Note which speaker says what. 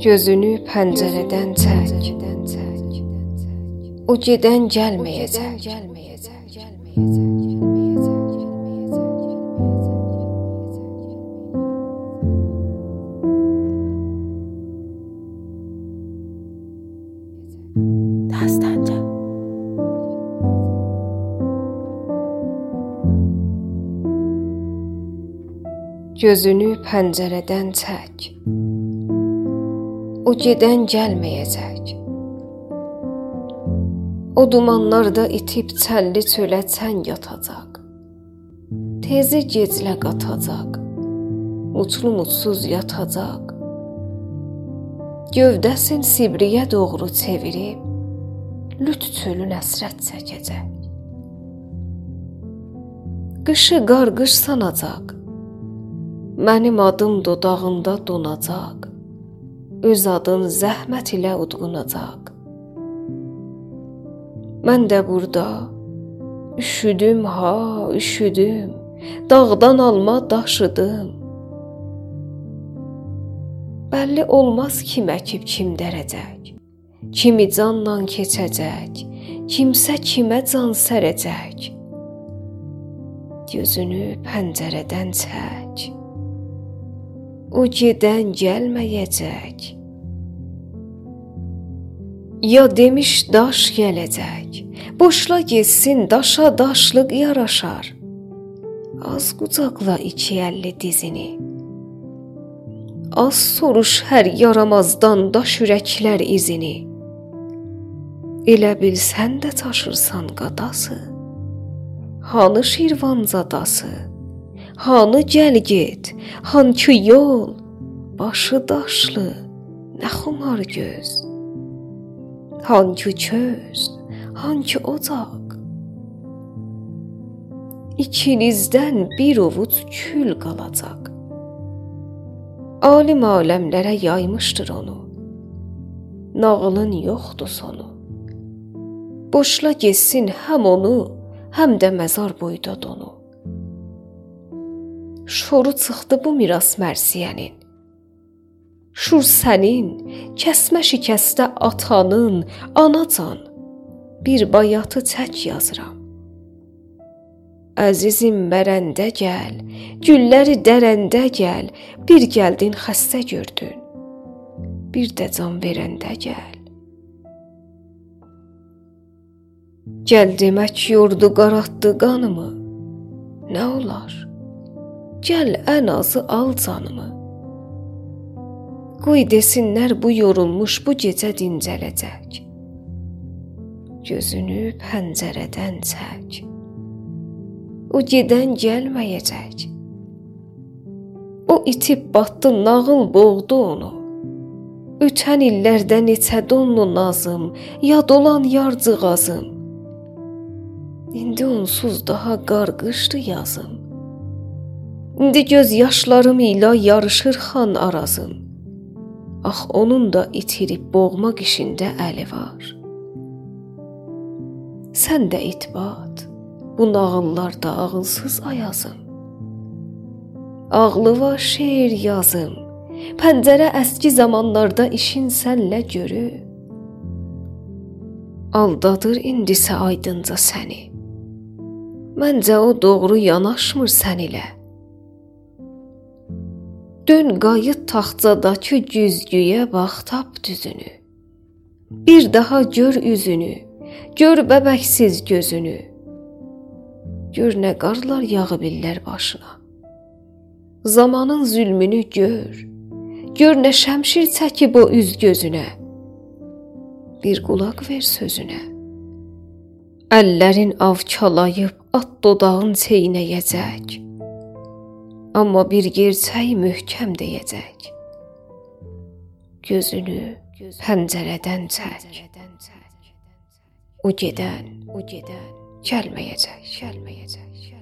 Speaker 1: Gözünü pəncərədən çək. O gedən gəlməyəcək.
Speaker 2: Dastanca.
Speaker 1: Gözünü pəncərədən çək. O gedən gəlməyəcək. O dumanlarda itib çəlli çölə çən yatacaq. Tezi geclə qatacaq. Uçlu mutsuz yatacaq. Gövdəsin sibriyə doğru çevirib lüt çölün əsrət çəkəcək. Qışı qarqış sanacaq. Mənim adım dodağında donacaq. Öz adın zəhmət ilə udğunacaq. Mən də burada üşüdüm ha, üşüdüm. Dağdan alma daşıdım. Bəlli olmaz kim əkib kim dərəcək. Kimi canla keçəcək, kimsə kimə can sərəcək. Gözünü pəncərədən çək. O gedən gəlməyəcək. Ya demiş daş gələcək. Boşla getsin, daşa daşlıq yaraşar. Az qucaqla iki əlli dizini. Az soruş hər yaramazdan daş ürəklər izini. Elə bil sən də taşırsan qadası. Hanı Şirvanzadası? Hanı gəl get? Hanki yol? Başı daşlı, nə xumar göz. Hanki köz? Hanki ocaq? İkinizdən bir ovuc kül qalacaq. Alim aləmlərə yaymışdır onu. Nağılın yoxdur sonu. Boşla getsin həm onu, həm də məzar boyda donu. Şoru çıxdı bu miras mərsiyənin. Şur sənin, kəsmə şikəstə atanın, anacan. Bir bayatı çək yazıram. Əzizim mərəndə gəl, gülləri dərəndə gəl, bir gəldin xəstə gördün. Bir də can verəndə gəl. Gəl demək yurdu qaraltdı qanımı. Nə olar? Gəl ən azı al canımı. Qoy desinlər bu yorulmuş bu gecə dincələcək. Gözünü pəncərədən çək. O gedən gəlməyəcək. O itib batdı, nağıl boğdu onu. Ötən illərdə neçə donlu nazım, yad olan yarcığazım. İndi onsuz daha qarqışdı yazım. İndi göz yaşlarım ilə yarışır xan arazım. Ax onun da itirib boğmaq işində əli var. Sən də itbat bu nağıllarda ağılsız ayazım. Ağlı var şeir yazım. Pəncərə əski zamanlarda işin sənlə görü. Aldadır indisə aydınca səni. Məncə o doğru yanaşmır sən ilə. Dön qayıt taxtadakı güzgüyə bax tap düzünü. Bir daha gör üzünü, gör bəbəksiz gözünü. Gör nə qarlar yağıb illər başına. Zamanın zülmünü gör. Gör nə şəmşir çəkib o üz gözünə. Bir qulaq ver sözünə. Əllərin avkalayıb at dodağın çeynəyəcək. Amma bir gerçək möhkəm deyəcək. Gözünü pəncərədən çək. O gedən, o gedən gəlməyəcək, gəlməyəcək.